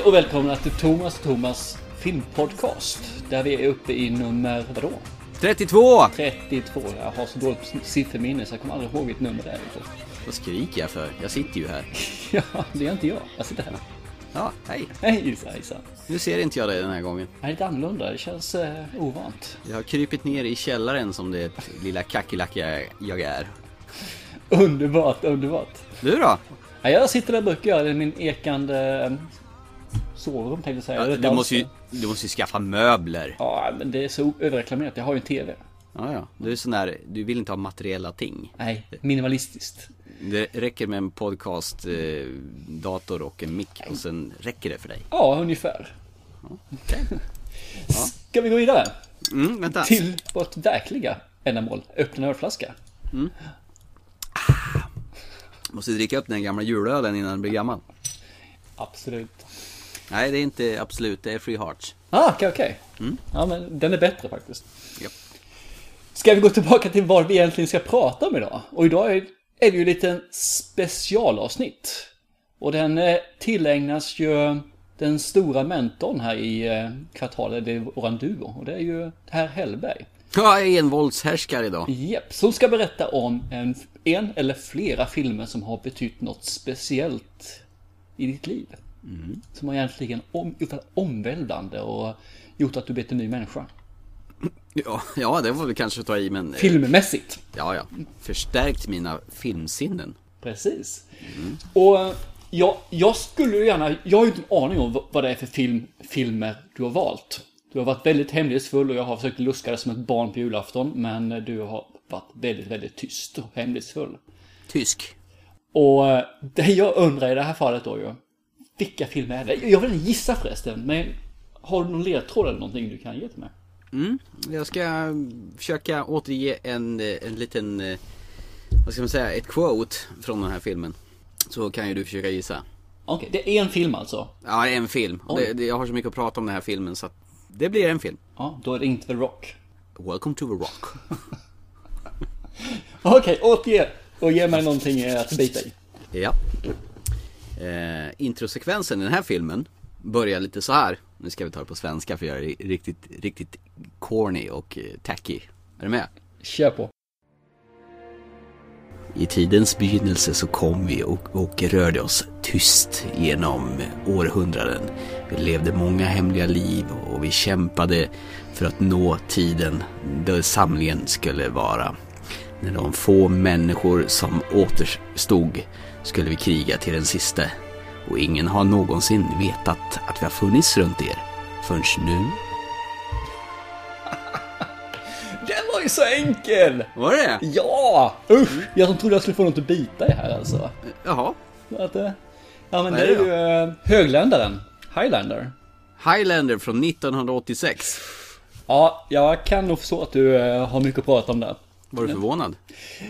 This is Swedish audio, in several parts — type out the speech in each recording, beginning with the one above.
Hej och välkomna till Thomas och Thomas filmpodcast. Där vi är uppe i nummer, vadå? 32! 32. Jag har så dåligt sifferminne så jag kommer aldrig ihåg vilket nummer det är. Vad skriker jag för? Jag sitter ju här. Ja, det är inte jag. Jag sitter här. Ja, hej. Hej Isa. Nu ser inte jag dig den här gången. Det är lite annorlunda. Det känns eh, ovant. Jag har krypit ner i källaren som det lilla kackerlacka jag är. Underbart, underbart. Du då? Ja, jag sitter där brukar göra det i min ekande eh, sovrum tänkte jag säga. Ja, du, måste ju, du måste ju skaffa möbler. Ja, men det är så överreklamerat. Jag har ju en TV. Ja, ja. Du är sån där, du vill inte ha materiella ting. Nej, minimalistiskt. Det räcker med en podcast, eh, dator och en mick och sen räcker det för dig. Ja, ungefär. Okay. Ska vi gå vidare? Mm, vänta. Till vårt verkliga ändamål. Öppna en ölflaska. Måste dricka upp den gamla julölen innan den blir gammal. Absolut. Nej, det är inte absolut, det är Free Hearts. Ah, okej, okej. Ja, men den är bättre faktiskt. Ja. Ska vi gå tillbaka till vad vi egentligen ska prata om idag? Och idag är, är det ju lite specialavsnitt. Och den eh, tillägnas ju den stora mentorn här i eh, kvartalet, det är våran duo. Och det är ju herr Hellberg. Jag är en våldshärskare idag. Japp, som ska berätta om en, en eller flera filmer som har betytt något speciellt i ditt liv. Som har egentligen om, gjort det omvälvande och gjort att du blivit en ny människa. Ja, ja, det var väl kanske att ta i men... eh, Filmmässigt. Ja, ja. Förstärkt mina filmsinnen. Precis. Och eh, jag, jag skulle ju gärna, jag har ju inte en aning om vad- det är för film, filmer du har valt. Du har varit väldigt hemlighetsfull och jag har försökt luska det som ett barn på julafton. Men du har varit väldigt, väldigt tyst och hemlighetsfull. Tysk. Och eh, det jag undrar i det här fallet då ju. Vilka filmer är det? Jag vill inte gissa förresten, men har du någon ledtråd eller någonting du kan ge till mig? Jag ska försöka återge en, eh, en liten, eh, vad ska man säga, ett quote från den här filmen. Så kan ju du försöka gissa. Okej, det är en film alltså. Ja, en film. Det, det, jag har så mycket att prata om den här filmen så att det blir en film. Ja, då är det inte The Rock. Welcome to the Rock. Okej, återge och ge mig någonting att bita i. Ja. Eh, introsekvensen i den här filmen börjar lite så här. Nu ska vi ta det på svenska för jag är riktigt, riktigt corny och eh, tacky. Är du med? Kör på. I tidens begynnelse så kom vi och, och rörde oss tyst genom århundraden. Vi levde många hemliga liv och vi kämpade för att nå tiden då samlingen skulle vara. När de få människor som återstod skulle vi kriga till den sista. Och ingen har någonsin vetat att vi har funnits runt er förrän nu. Den var ju så enkel! Var det Ja! Usch! Jag som trodde jag skulle få något att bita i här alltså. Jaha. Att, eh, ja men det är ju eh, Högländaren. Highlander. Highlander från 1986. Ja, jag kan nog förstå att du eh, har mycket att prata om där. Var du förvånad?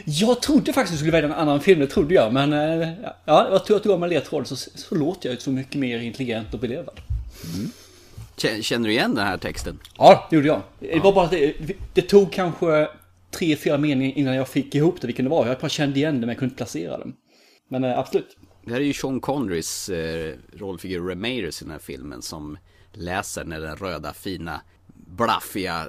Jag trodde faktiskt du skulle välja en annan film, det trodde jag. Men eh, ja, jag tror att du gav mig ledtråd så, så låter jag ju så mycket mer intelligent och belevad. Kä- Känner du igen den här texten? Ja, det gjorde jag. Det var bara att det, det tog kanske tre, fyra meningar innan jag fick ihop det, vilken det var. Jag bara kände igen det men jag kunde inte placera den. Men eh, absolut. Det här är ju Sean Connerys eh, rollfigur Ramirez i den här filmen som läser när den röda fina blaffiga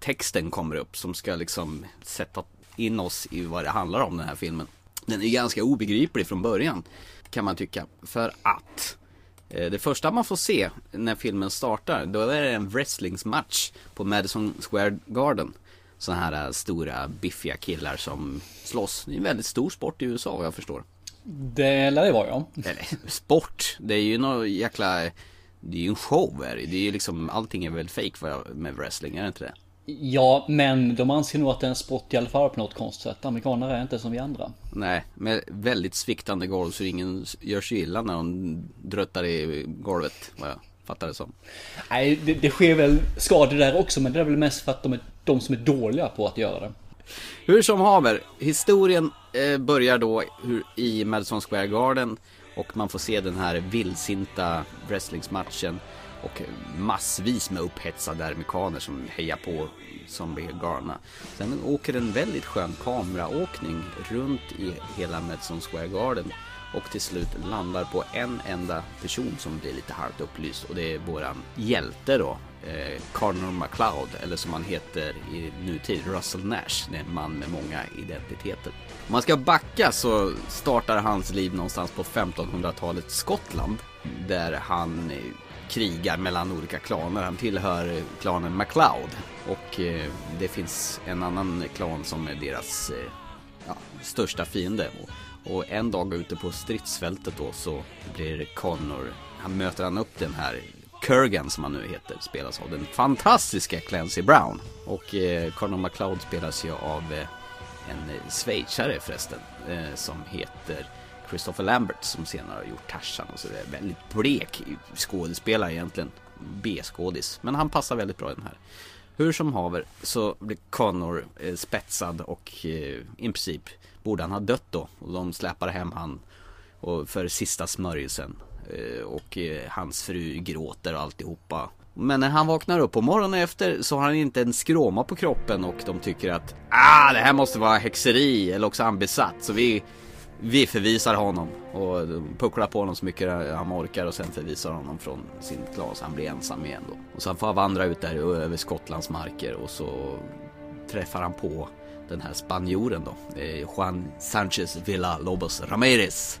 texten kommer upp som ska liksom sätta in oss i vad det handlar om den här filmen. Den är ganska obegriplig från början kan man tycka. För att eh, det första man får se när filmen startar då är det en wrestlingsmatch på Madison Square Garden. Sådana här eh, stora biffiga killar som slåss. Det är en väldigt stor sport i USA vad jag förstår. Det lär det vara ja. Eller sport, det är ju någon jäkla Det är ju en show är det Det är ju liksom Allting är väl fake med wrestling, är det inte det? Ja, men de anser nog att det är en sport i alla fall på något konstigt sätt. Amerikaner är inte som vi andra. Nej, med väldigt sviktande golv så ingen gör sig illa när de dröttar i golvet vad jag fattar det som Nej, det, det sker väl skador där också, men det är väl mest för att de är de som är dåliga på att göra det. Hur som haver, historien eh, börjar då i Madison Square Garden och man får se den här vildsinta wrestlingsmatchen och massvis med upphetsade amerikaner som hejar på som blir galna. Sen åker en väldigt skön kameraåkning runt i hela Madison Square Garden och till slut landar på en enda person som blir lite halvt upplyst och det är våran hjälte då, eh, Connor McLeod eller som han heter i nutid, Russell Nash. Det är en man med många identiteter. Om man ska backa så startar hans liv någonstans på 1500-talets Skottland där han eh, krigar mellan olika klaner. Han tillhör klanen MacLeod och eh, det finns en annan klan som är deras eh, ja, största fiende. Och, och, en dag ute på stridsfältet då så blir Connor, han möter han upp den här Kurgan som han nu heter, spelas av den fantastiska Clancy Brown. Och eh, Connor McLeod spelas ju av eh, en eh, schweizare förresten, eh, som heter Christopher Lambert som senare har gjort Tarzan och så är väldigt blek skådespelare egentligen. B-skådis. Men han passar väldigt bra i den här. Hur som haver så blir Connor eh, spetsad och eh, i princip borde han ha dött då. Och de släpar hem han och för sista smörjelsen. Eh, och eh, hans fru gråter och alltihopa. Men när han vaknar upp på morgonen efter så har han inte en skråma på kroppen och de tycker att ah, det här måste vara häxeri eller också han besatt. Så vi vi förvisar honom och pucklar på honom så mycket han orkar och sen förvisar honom från sin klan så han blir ensam igen då. Och sen får han vandra ut där över Skottlands marker och så träffar han på den här spanjoren då, eh, Juan Sanchez Villa Lobos Ramirez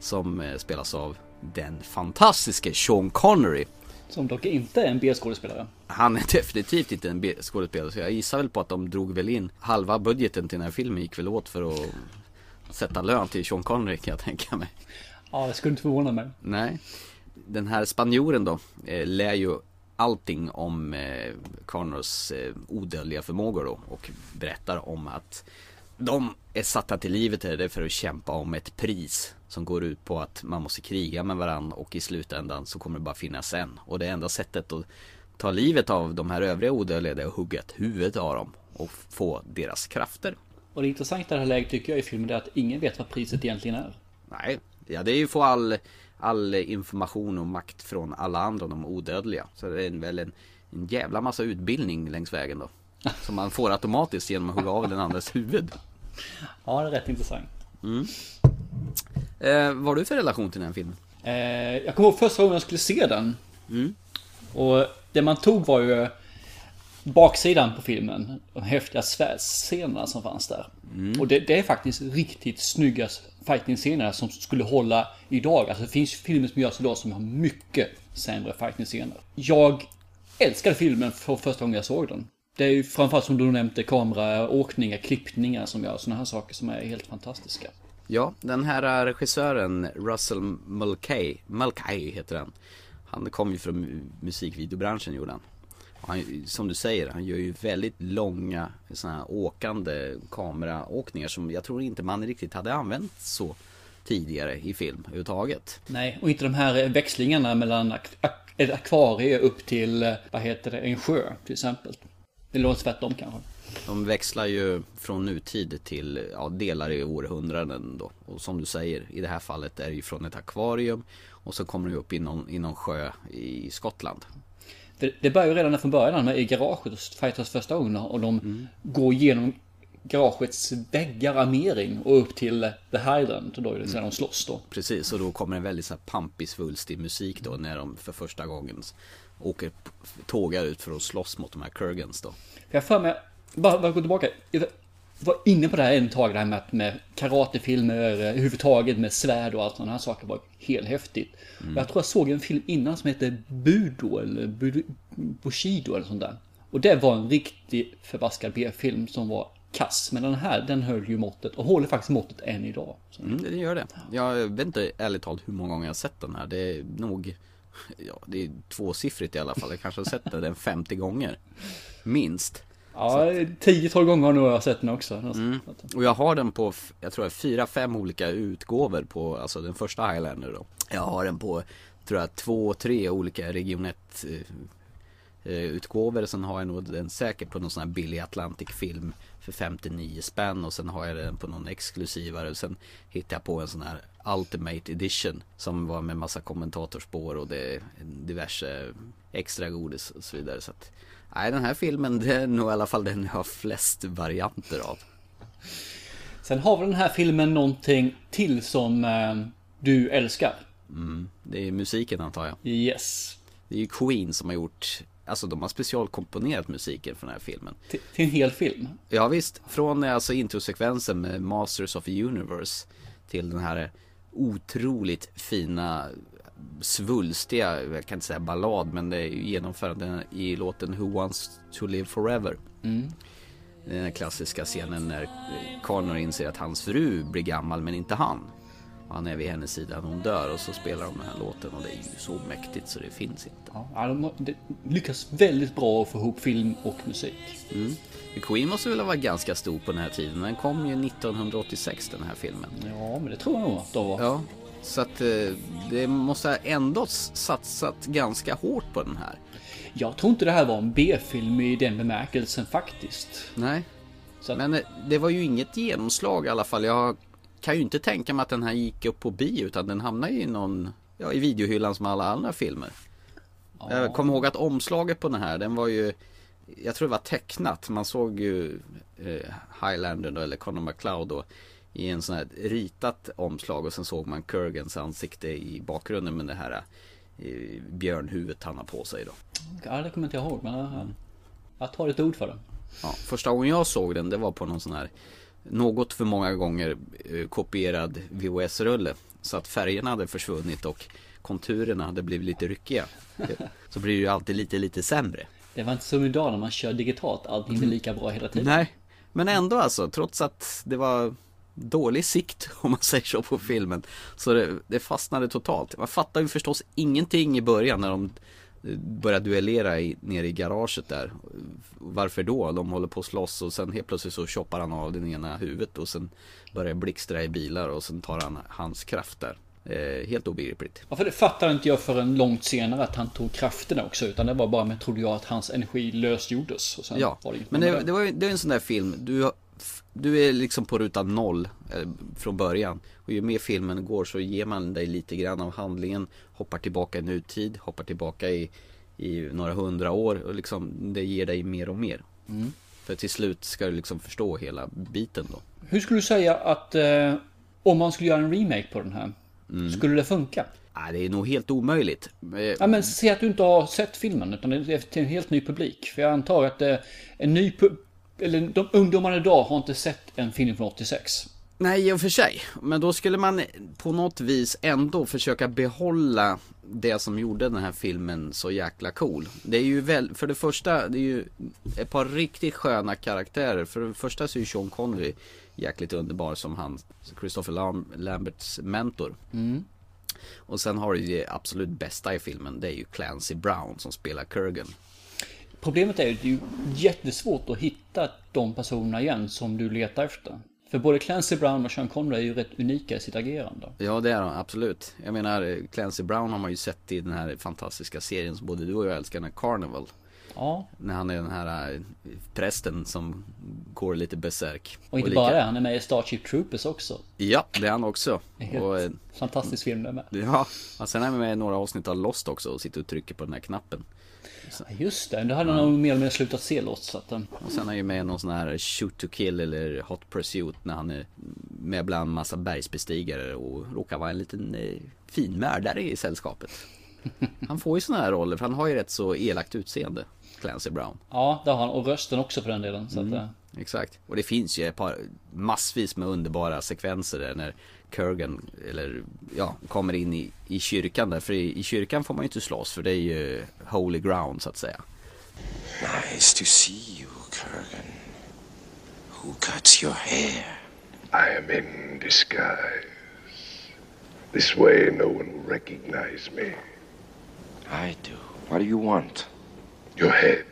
som spelas av den fantastiske Sean Connery. Som dock inte är en B-skådespelare. Han är definitivt inte en B-skådespelare så jag gissar väl på att de drog väl in halva budgeten till den här filmen gick väl åt för att sätta lön till Sean Connery kan jag tänka mig. Ja, det skulle inte förvåna mig. Nej. Den här spanjoren då eh, lär ju allting om eh, Connors eh, odödliga förmågor då och berättar om att de är satta till livet här för att kämpa om ett pris som går ut på att man måste kriga med varandra och i slutändan så kommer det bara finnas en. Och det enda sättet att ta livet av de här övriga odödliga är att hugga ett huvud av dem och få deras krafter. Och det intressanta i det här läget tycker jag i filmen är att ingen vet vad priset egentligen är. Nej, ja det är ju att få all, all information och makt från alla andra, de odödliga. Så det är väl en, en jävla massa utbildning längs vägen då. Som man får automatiskt genom att hugga av den andras huvud. Ja, det är rätt intressant. Mm. Eh, vad har du för relation till den här filmen? Eh, jag kommer ihåg första gången jag skulle se den. Mm. Och det man tog var ju baksidan på filmen. De häftiga svärdsscenerna som fanns där. Mm. Och det, det, är faktiskt riktigt snygga fighting-scener som skulle hålla idag. Alltså det finns filmer som görs idag som har mycket sämre fighting-scener. Jag älskade filmen för första gången jag såg den. Det är ju framförallt som du nämnde kameraåkningar, klippningar som gör sådana här saker som är helt fantastiska. Ja, den här regissören Russell Mulcahy, Mulcahy heter han. Han kom ju från musikvideobranschen gjorde han. Han, som du säger, han gör ju väldigt långa såna här åkande kameraåkningar som jag tror inte man riktigt hade använt så tidigare i film överhuvudtaget. Nej, och inte de här växlingarna mellan ett akvarie upp till, eh, vad heter det, en sjö till exempel. Det låter tvärtom kanske. De växlar ju från nutid till ja, delar i århundraden då. Och som du säger, i det här fallet är det ju från ett akvarium och så kommer det upp i någon, i någon sjö i Skottland. Det, det börjar ju redan från början med i garaget och fightas första gången och de mm. går igenom garagets väggar, armering och upp till The Highland. Och då är det mm. de slåss då. Precis, och då kommer en väldigt så här pampig, svulstig musik då när de för första gången åker tågar ut för att slåss mot de här Kurgans då. Jag för mig, bara, bara gå tillbaka var inne på det här en tag, det här med, med karatefilmer, överhuvudtaget med svärd och allt sådana här saker var helt häftigt. Mm. Jag tror jag såg en film innan som hette Budo eller Budo, Bushido eller sånt där. Och det var en riktig förbaskad B-film som var kass. Men den här, den höll ju måttet och håller faktiskt måttet än idag. Mm, det gör det. Jag vet inte ärligt talat hur många gånger jag har sett den här. Det är nog, ja det är tvåsiffrigt i alla fall. Jag kanske har sett den 50 gånger. Minst. Ja, 10-12 gånger har nog jag sett den också. Mm. Och jag har den på, jag tror fyra, fem olika utgåvor på, alltså den första Highlander då. Jag har den på, tror jag, två, tre olika region 1 eh, eh, utgåvor. Sen har jag nog den säkert på någon sån här billig Atlantic film för 59 spänn och sen har jag den på någon exklusivare och sen hittade jag på en sån här Ultimate Edition som var med massa kommentatorspår och det diverse extra godis och så vidare. Så att, Nej, den här filmen det är nog i alla fall den jag har flest varianter av. Sen har väl den här filmen någonting till som eh, du älskar. Det är musiken antar jag. Yes. Det är ju Queen som har gjort, alltså de har specialkomponerat musiken för den här filmen. Till, till en hel film. Ja visst, från eh, alltså introsekvensen med Masters of the Universe till den här otroligt fina svulstiga, jag kan inte säga ballad, men det är genomförande i låten Who Wants To Live Forever. Den här klassiska scenen när Connor inser att hans fru blir gammal men inte han. Han är vid hennes sida när hon dör och så spelar de den här låten och det är ju så mäktigt så det finns inte. Ja, de lyckas väldigt bra att få ihop film och musik. Queen måste väl ha varit ganska stor på den här tiden. Den kom ju 1986 den här filmen. Ja, men det tror jag nog att de var. Ja, så att eh, det måste ha ändå satsat ganska hårt på den här. Jag tror inte det här var en B-film i den bemärkelsen faktiskt. Nej, att, men eh, det var ju inget genomslag i alla fall. Jag kan ju inte tänka mig att den här gick upp på bio utan den hamnade i någon, ja i videohyllan som alla andra filmer. Jag kommer ihåg att omslaget på den här, den var ju Jag tror det var tecknat, man såg ju eh, Highlander då, eller Conor McLeod då I en sån här ritat omslag och sen såg man Kurgans ansikte i bakgrunden med det här eh, Björnhuvudet han har på sig då ja, det kommer inte jag ihåg, men jag, jag tar ett ord för det. Ja, första gången jag såg den det var på någon sån här Något för många gånger eh, kopierad VHS-rulle Så att färgerna hade försvunnit och konturerna hade blivit lite ryckiga Så blir det ju alltid lite lite sämre Det var inte som idag när man kör digitalt, allting blir lika bra hela tiden. Nej Men ändå alltså, trots att det var dålig sikt om man säger så på filmen Så det, det fastnade totalt Man fattar ju förstås ingenting i början när de eh, börjar duellera i, nere i garaget där Varför då? De håller på att slåss och sen helt plötsligt så choppar han av den ena huvudet och sen börjar blixtra i bilar och sen tar han hans kraft där eh, Helt obegripligt Ja, för det fattade inte jag förrän långt senare att han tog krafterna också. Utan det var bara med, trodde jag, att hans energi lösgjordes. Och sen Ja, var det men det, det, var, det är en sån där film. Du, du är liksom på ruta noll eh, från början. Och ju mer filmen går så ger man dig lite grann av handlingen. Hoppar tillbaka i nutid, hoppar tillbaka i, i några hundra år. Och liksom det ger dig mer och mer. För till slut ska du liksom förstå hela biten då. Hur skulle du säga att eh, om man skulle göra en remake på den här, Mm. skulle det funka? Nej, det är nog helt omöjligt. Eh, Ja, men se att du inte har sett filmen, utan det är till en helt ny publik. För jag antar att eh, en ny eller de ungdomarna idag har inte sett en film från 86. Nej, i och för sig. Men då skulle man på något vis ändå försöka behålla det som gjorde den här filmen så jäkla cool. Det är ju väl, för det första, det är ju ett par riktigt sköna karaktärer. För det första så är ju Sean Connery jäkligt underbar som han, Christopher Lam- Lamberts mentor. Och sen har du ju det absolut bästa i filmen, det är ju Clancy Brown som spelar Kurgan. Problemet är ju att det är jättesvårt att hitta de personerna igen som du letar efter. För både Clancy Brown och Sean Connery är ju rätt unika i sitt agerande. Ja det är de, absolut. Jag menar Clancy Brown har man ju sett i den här fantastiska serien som både du och jag älskar, den här Carnival. Ja, När han är den här äh, prästen som går lite besärk. och inte lika- bara han är med i Starship Troopers också. Ja, det är han också. Och, äh, fantastisk film det med. ja, och sen är han med i några avsnitt av Lost också och sitter och trycker på den här knappen. Ja, Just det, då hade han nog mer eller mindre slutat se Lost. Att, eh, Och sen är han ju med i någon sån här shoot to kill eller hot pursuit när han är med bland massa bergsbestigare och råkar vara en liten eh, fin mördare i sällskapet. Han får ju såna här roller för han har ju rätt så elakt utseende, Clancy Brown. ja, det har han. Och rösten också för den delen. Så att, eh, Exakt. Och det finns ju ett par massvis med underbara sekvenser där när Kurgan, eller ja, kommer in i, i kyrkan där. För i, i kyrkan får man ju inte slåss för det är ju holy ground så att säga. Nice to see you, Kurgan. Who cuts your hair? I am in disguise. This way no one will recognize me. I do. What do you want? Your head.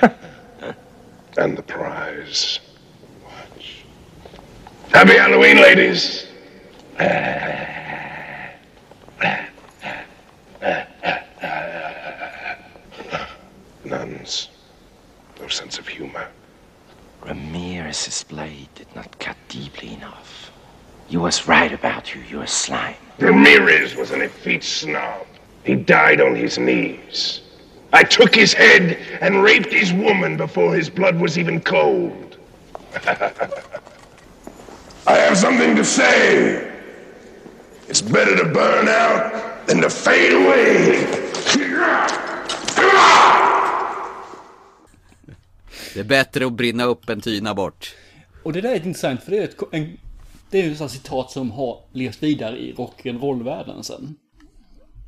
and the prize. Watch. Happy Halloween, ladies! Nuns. No sense of humor. Ramirez's blade did not cut deeply enough. You was right about you. You're a slime. Ramirez was an effete snob. He died on his knees. I took his head and raped his woman before his blood was even cold. I have something to say. It's better to burn out than to fade away. Det är bättre att brinna upp än tyna bort. Och det där är intressant för det är ett, en, det är ett sånt citat som har levt vidare i rock'n'roll-världen sen.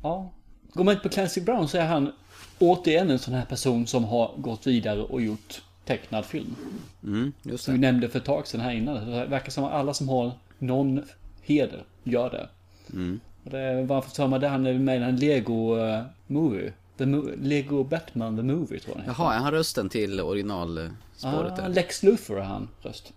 Ja. Går man inte på Clancy Brown så är han återigen en sån här person som har gått vidare och gjort tecknad film. Just Som vi det. nämnde för ett tag sedan här innan. Det verkar som att alla som har någon heder gör det. Och det varför sa man det? Han är med i en Lego uh, Movie. The Mo- Lego Batman The Movie tror jag. Jaha, är han rösten till originalspåret ah? Lex Luthor är han röst.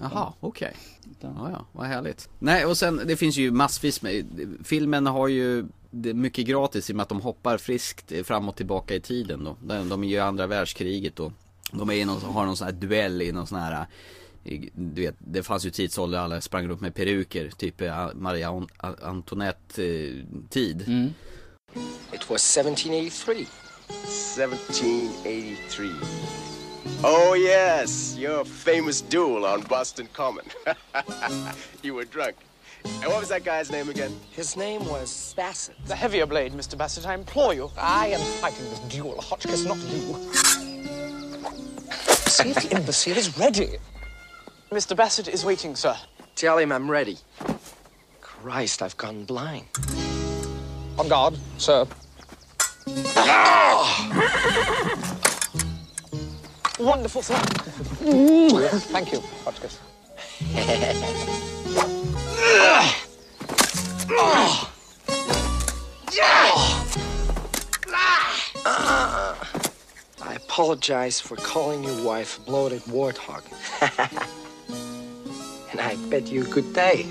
Jaha, okej. Ja, ja, vad härligt. Nej, och sen det finns ju massvis med, filmen har ju mycket gratis i och med att de hoppar friskt fram och tillbaka i tiden då. De, de är ju andra världskriget och de är i någon, har någon sån här duell i någon sån här du vet, det fanns ju tidsålder alla sprang runt med peruker, typ Maria An- Antoinette eh, tid. It was 1783. 1783. Oh, yes, your famous duel on Boston Common. you were drunk. And what was that guy's name again? His name was Bassett. The heavier blade, Mr. Bassett, I implore you. I am fighting this duel, Hotchkiss, not you. See if the imbecile is ready. Mr. Bassett is waiting, sir. Tell him I'm ready. Christ, I've gone blind. On guard, sir. Ah! Wonderful, sir. Thank you, Hotchkiss. Ah! I apologize for calling your wife a bloated warthog. bid you good day.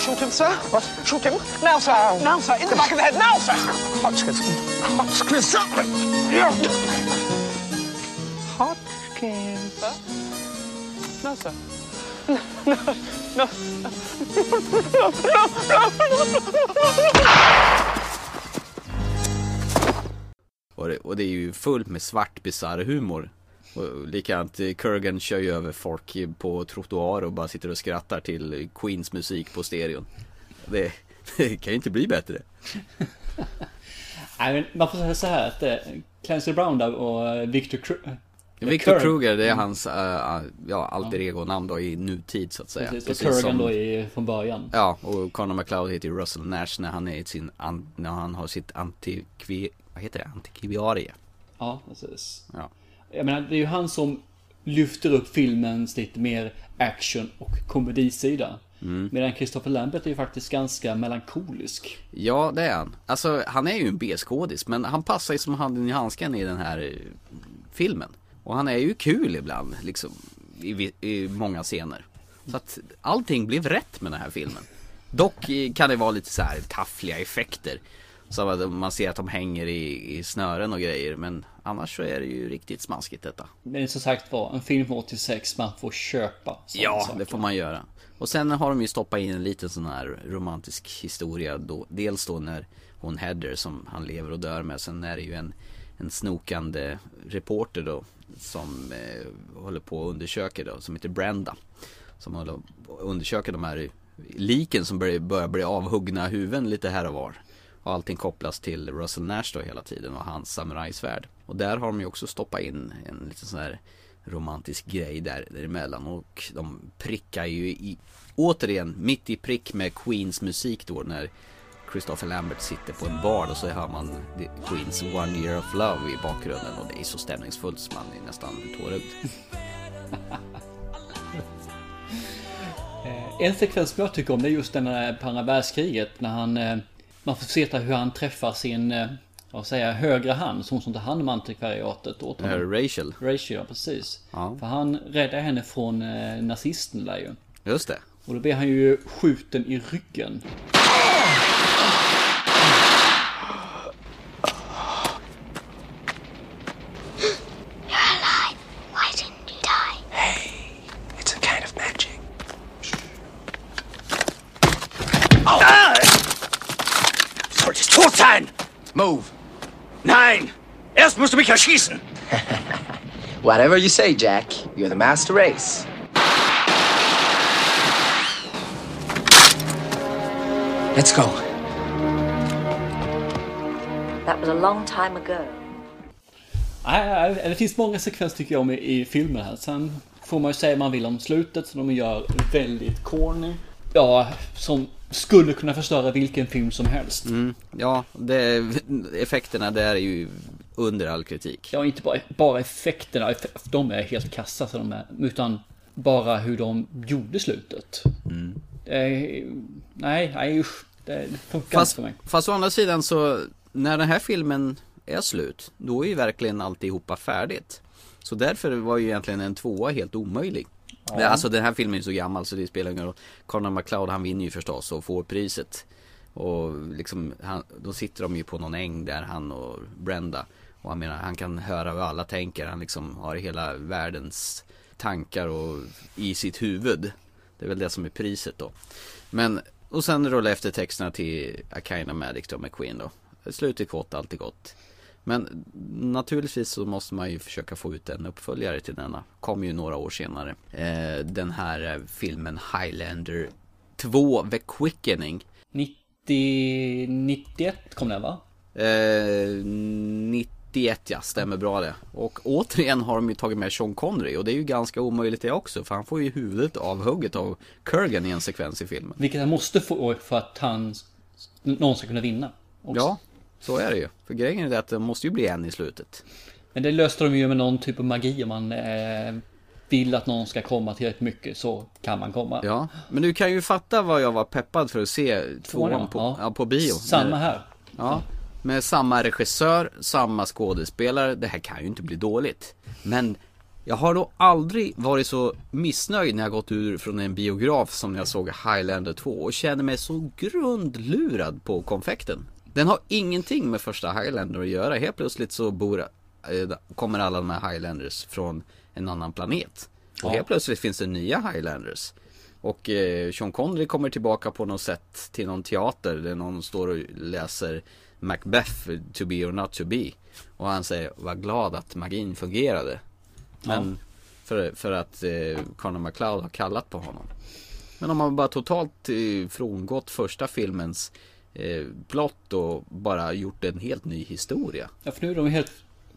Shoot him, sir. What? Shoot him. Now, sir. Now, sir. In the back of the head. Now, sir. Hotchkiss. Hotchkiss. Hotchkiss. Sir? No, sir. No, no, no, no, no, no. Och det, och det är ju fullt med svart bisarr humor. Och likadant, eh, Kurgan kör ju över folk på trottoar och bara sitter och skrattar till Queens musik på stereon. Det, det kan ju inte bli bättre. Nej, men man får säga så här att eh, Clancy Brown där och eh, Victor Kru- Victor Kruger, det är hans, äh, ja, alter ego-namn då i nutid så att säga. Precis, och Kurgan som- då i, från början. Ja, och Conor McLeod heter ju Russell Nash när han är sin, an, när han har sitt antikvi, vad heter det, antikviarie. Ja, precis. Ja. Jag menar, det är ju han som lyfter upp filmens lite mer action och komedisida. Mm. Medan Christopher Lambert är ju faktiskt ganska melankolisk. Ja, det är han. Alltså, han är ju en B-skådis, men han passar ju som handen i handsken i den här eh, filmen. Och han är ju kul ibland, liksom, i, i många scener. Så att allting blev rätt med den här filmen. Dock eh, kan det vara lite så här taffliga effekter. Så att man ser att de hänger i, i snören och grejer, men annars så är det ju riktigt smaskigt detta. Men som sagt var, en film från 86, man får köpa Ja, saker. det får man göra. Och sen har de ju stoppat in en liten sån här romantisk historia då. Dels då när hon Heather som han lever och dör med. Sen är det ju en, en snokande reporter då. Som eh, håller på och undersöker då. Som heter Brenda. Som håller på och undersöker de här liken som börjar, börjar bli avhuggna huvuden lite här och var. Och allting kopplas till Russell Nash då hela tiden och hans samurajsvärd. Och där har de ju också stoppat in en liten sån här romantisk grej där, däremellan. Och de prickar ju i, återigen mitt i prick med Queens musik då när Christopher Lambert sitter på en bar och så hör man the Queens One Year of Love i bakgrunden. Och det är så stämningsfullt så man är nästan tårögd. Eh, en sekvens som jag tycker om det är just den här på andra världskriget. När han... Eh, man får se hur han träffar sin, eh, vad säger jag, högra hand, som som tar hand om antikvariatet åt honom. Rachel, Rachel, ja precis. Ja. För han räddar henne från eh, nazisten där ju. just det. Och då blir han ju skjuten i ryggen. Why didn't you die? It's a kind of magic. Solltest tot sein! Move. Nein! Erst musst du mich erschießen! Whatever you say, Jack. You're the master race. Let's go. That was a long time ago. Det finns många sekvenser tycker jag om i, i filmen här. Sen får man ju säga vad man vill om slutet som de gör väldigt corny. Ja, som skulle kunna förstöra vilken film som helst. Mm, ja, det, effekterna där är ju under all kritik. Ja, inte bara, bara effekterna, eff- de är helt kassa så de är, utan bara hur de gjorde slutet. Mm. Är, nej, nej usch. Det funkar Fast, inte för mig. fast å andra sidan så, när den här filmen är slut, då är ju verkligen alltihopa färdigt. Så därför var ju egentligen en tvåa helt omöjlig. Ja. Alltså den här filmen är ju så gammal så det spelar ingen roll. Conor McLeod han vinner ju förstås och får priset. Och liksom, han, då sitter de ju på någon äng där han och Brenda. Och han menar, han kan höra vad alla tänker. Han liksom har hela världens tankar och i sitt huvud. Det är väl det som är priset då. Men, och sen rulla efter texterna till A kind of Magic då med Queen då. Slutet gott, alltid gott. Men naturligtvis så måste man ju försöka få ut en uppföljare till denna. Kom ju några år senare. Eh, den här eh, filmen Highlander 2 The Quickening. 90, 91 kom den va? Eh, 91 ja, stämmer bra det. Och återigen har de ju tagit med Sean Connery och det är ju ganska omöjligt det också. För han får ju huvudet avhugget av Kurgan i en sekvens i filmen. Vilket han måste få för att han någon ska kunna vinna. också. Ja, så är det ju. För grejen är det att det måste ju bli en i slutet. Men det löste de ju med någon typ av magi om man eh, vill att någon ska komma tillräckligt mycket så kan man komma. Ja, men du kan ju fatta vad jag var peppad för att se tvåan på, Ja. ja. på bio. Samma här. Ja, med samma regissör, samma skådespelare. Det här kan ju inte bli dåligt. Men jag har då aldrig varit så missnöjd när jag gått ur från en biograf som när jag såg Highlander 2 och känner mig så grundlurad på konfekten. Den har ingenting med första Highlander att göra. Helt plötsligt så bor, eh, kommer alla de här Highlanders från en annan planet. Och Ja. helt plötsligt finns det nya Highlanders. Och eh, Sean Connery kommer tillbaka på något sätt till någon teater där någon står och läser Macbeth, To be or not to be. Och han säger, var glad att magin fungerade. Men för, för att eh, Conor McLeod har kallat på honom. Men om man bara totalt eh, frångått första filmens eh, plott och bara gjort en helt ny historia. Ja, för nu är de helt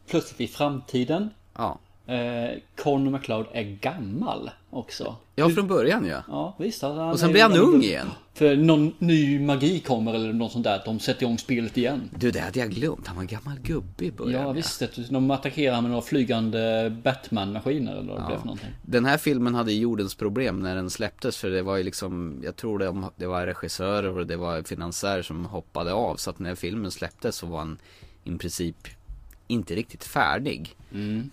plötsligt i framtiden. Ja. Eh, Conor McLeod är gammal också. Ja, från början ja. Ja, visst. Och sen blir han ung igen. För någon ny magi kommer eller något sånt där. De sätter igång spelet igen. Du, det hade jag glömt. Han var en gammal gubbe i början. Ja, visst. det- De attackerar med några flygande Batman-maskiner eller vad det blev för någonting. Den här filmen hade jordens problem när den släpptes för det var ju liksom Jag tror det, det var regissörer och det var finansiärer som hoppade av så att när filmen släpptes så var han i princip inte riktigt färdig.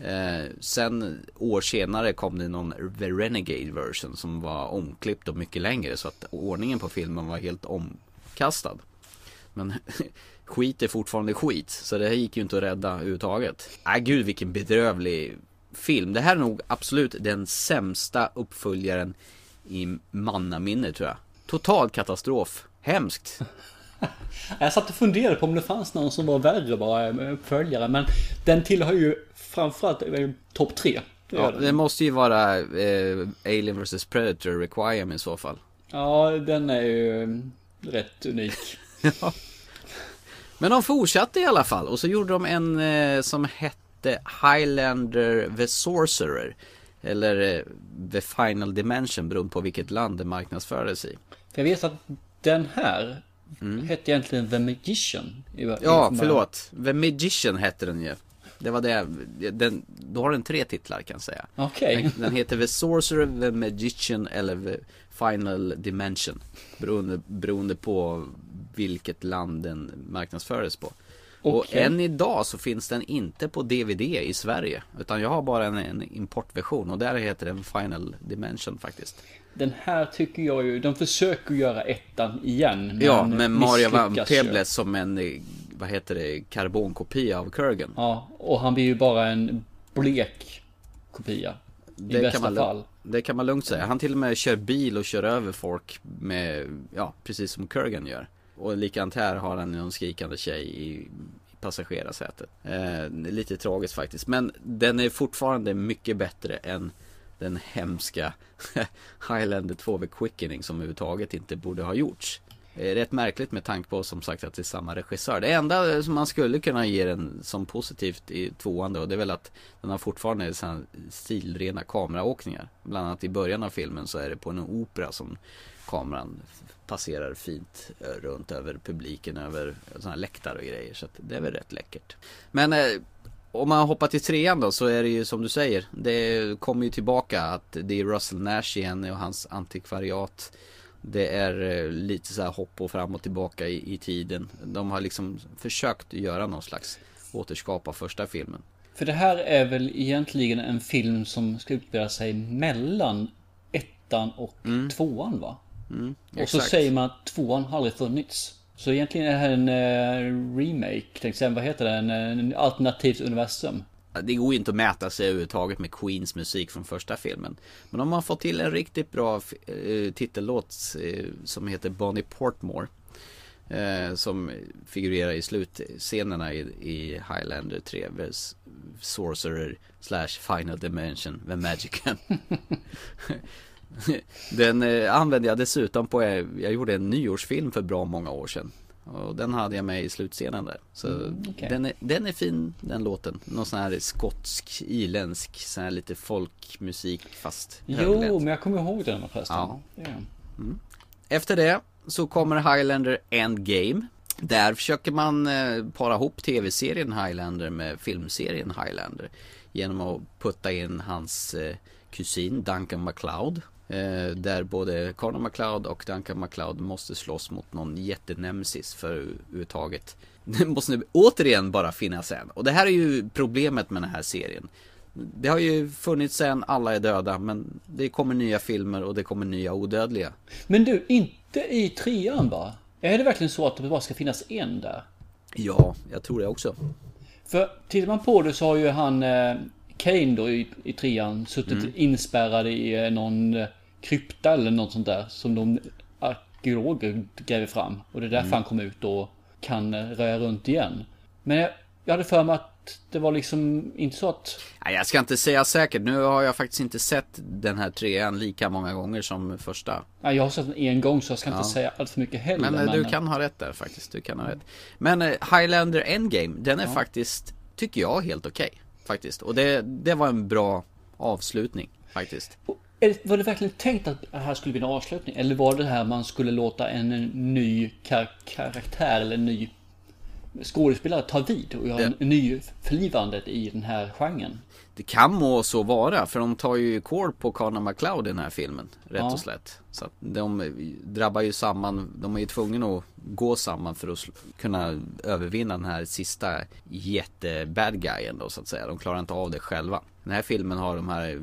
Eh, sen år senare kom det någon The Renegade version som var omklippt och mycket längre så att ordningen på filmen var helt omkastad. Men skit är fortfarande skit så det här gick ju inte att rädda överhuvudtaget. Nej gud vilken bedrövlig film. Det här är nog absolut den sämsta uppföljaren i mannaminne tror jag. Total katastrof. Hemskt. Jag satt och funderade på om det fanns någon som var värre bara med uppföljare. Men den tillhör ju framförallt eh, topp tre. Det Ja, det måste ju vara eh, Alien vs Predator Requiem i så fall. Ja, den är ju eh, rätt unik. Men de fortsatte i alla fall och så gjorde de en eh, som hette Highlander the Sorcerer. Eller eh, The Final Dimension beroende på vilket land det marknadsfördes i. För jag vet att den här hette egentligen The Magician. i- i- Ja, förlåt. The Magician hette den ju. Det var det, den, då har den tre titlar kan jag säga. Okej. Den, den heter The Sorcerer, The Magician eller The Final Dimension. Beroende, beroende på vilket land den marknadsfördes på. Och Okej. än idag så finns den inte på DVD i Sverige. Utan jag har bara en, en importversion och där heter den Final Dimension faktiskt. Den här tycker jag ju, de försöker göra ettan igen. Men ja, med Mario Van. Peebles som en, eh, vad heter det, karbonkopia av Kurgan. Ja, och han blir ju bara en blek kopia. I Det bästa kan, man, fall. det kan man lugnt säga. Han till och med kör bil och kör över folk med, ja, precis som Kurgan gör. Och likadant här har han någon skrikande tjej i, i passagerarsätet. Eh, lite tragiskt faktiskt. Men den är fortfarande mycket bättre än den hemska Highlander 2 The Quickening som överhuvudtaget inte borde ha gjorts. Eh, rätt märkligt med tanke på som sagt att det är samma regissör. Det enda eh, som man skulle kunna ge den som positivt i tvåan då, det är väl att den har fortfarande sådana stilrena kameraåkningar. Bland annat i början av filmen så är det på en opera som kameran passerar fint eh, runt över publiken, över sådana här läktare och grejer. Så att det är väl rätt läckert. Men om man hoppar till trean då så är det ju som du säger. Det kommer ju tillbaka att det är Russell Nash igen och hans antikvariat. Det är eh, lite så här hopp och fram och tillbaka i, i tiden. De har liksom försökt göra någon slags återskapa första filmen. För det här är väl egentligen en film som ska utspela sig mellan ettan och tvåan va? Mm, Och så säger man att tvåan har aldrig funnits. Så egentligen är det här en eh, remake, tänkte säga, vad heter det? En, en alternativt universum. Det går ju inte att mäta sig överhuvudtaget med Queens musik från första filmen. Men de har fått till en riktigt bra eh, titellåt eh, som heter Bonnie Portmore. Eh, som figurerar i slutscenerna i, i Highlander 3. vers- Sorcerer slash Final Dimension, The Magician. den eh, använde jag dessutom på, eh, jag gjorde en nyårsfilm för bra många år sedan. Och den hade jag med i slutscenen där. Så Mm, okej. den, är, den är fin den låten. Någon sån här skotsk, irländsk, sån här lite folkmusik fast Jo, höglänt. men jag kommer ihåg den förresten. Ja. Ja. Efter det så kommer Highlander Endgame. Där försöker man eh, para ihop tv-serien Highlander med filmserien Highlander. Genom att putta in hans eh, kusin Duncan MacLeod. Eh, där både Conor MacLeod och Duncan MacLeod måste slåss mot någon jättenemesis för överhuvudtaget. Det måste återigen bara finnas en. Och det här är ju problemet med den här serien. Det har ju funnits sen alla är döda men det kommer nya filmer och det kommer nya odödliga. Men du, inte i trean va? Är det verkligen så att det bara ska finnas en där? Ja, jag tror det också. För tittar man på det så har ju han eh, Kane då i, i trean suttit Mm. inspärrad i eh, någon eh, krypta eller något sånt där som de arkeologer gräver fram. Och det är därför Mm. han kom ut och kan eh, röra runt igen. Men jag, jag hade för mig att det var liksom inte så att... Nej, jag ska inte säga säkert. Nu har jag faktiskt inte sett den här trean lika många gånger som första. Ja, jag har sett den en gång så jag ska inte Ja. säga allt för mycket heller. Men, eh, du kan ha rätt där faktiskt. Du kan ha rätt. Men Highlander Endgame, den är Ja. faktiskt, tycker jag, helt okej faktiskt. Och det, det var en bra avslutning faktiskt. Var det verkligen tänkt att det här skulle bli en avslutning? Eller var det här man skulle låta en, en ny kar karaktär eller en ny skådespelare ta vid och göra en, en ny förlivandet i den här genren? Det kan må så vara, för de tar ju kål på Conor McLeod i den här filmen, rätt Ja. och slätt. Så att de drabbar ju samman, de är ju tvungna att gå samman för att kunna övervinna den här sista jätte-bad guyen då så att säga. De klarar inte av det själva. Den här filmen har de här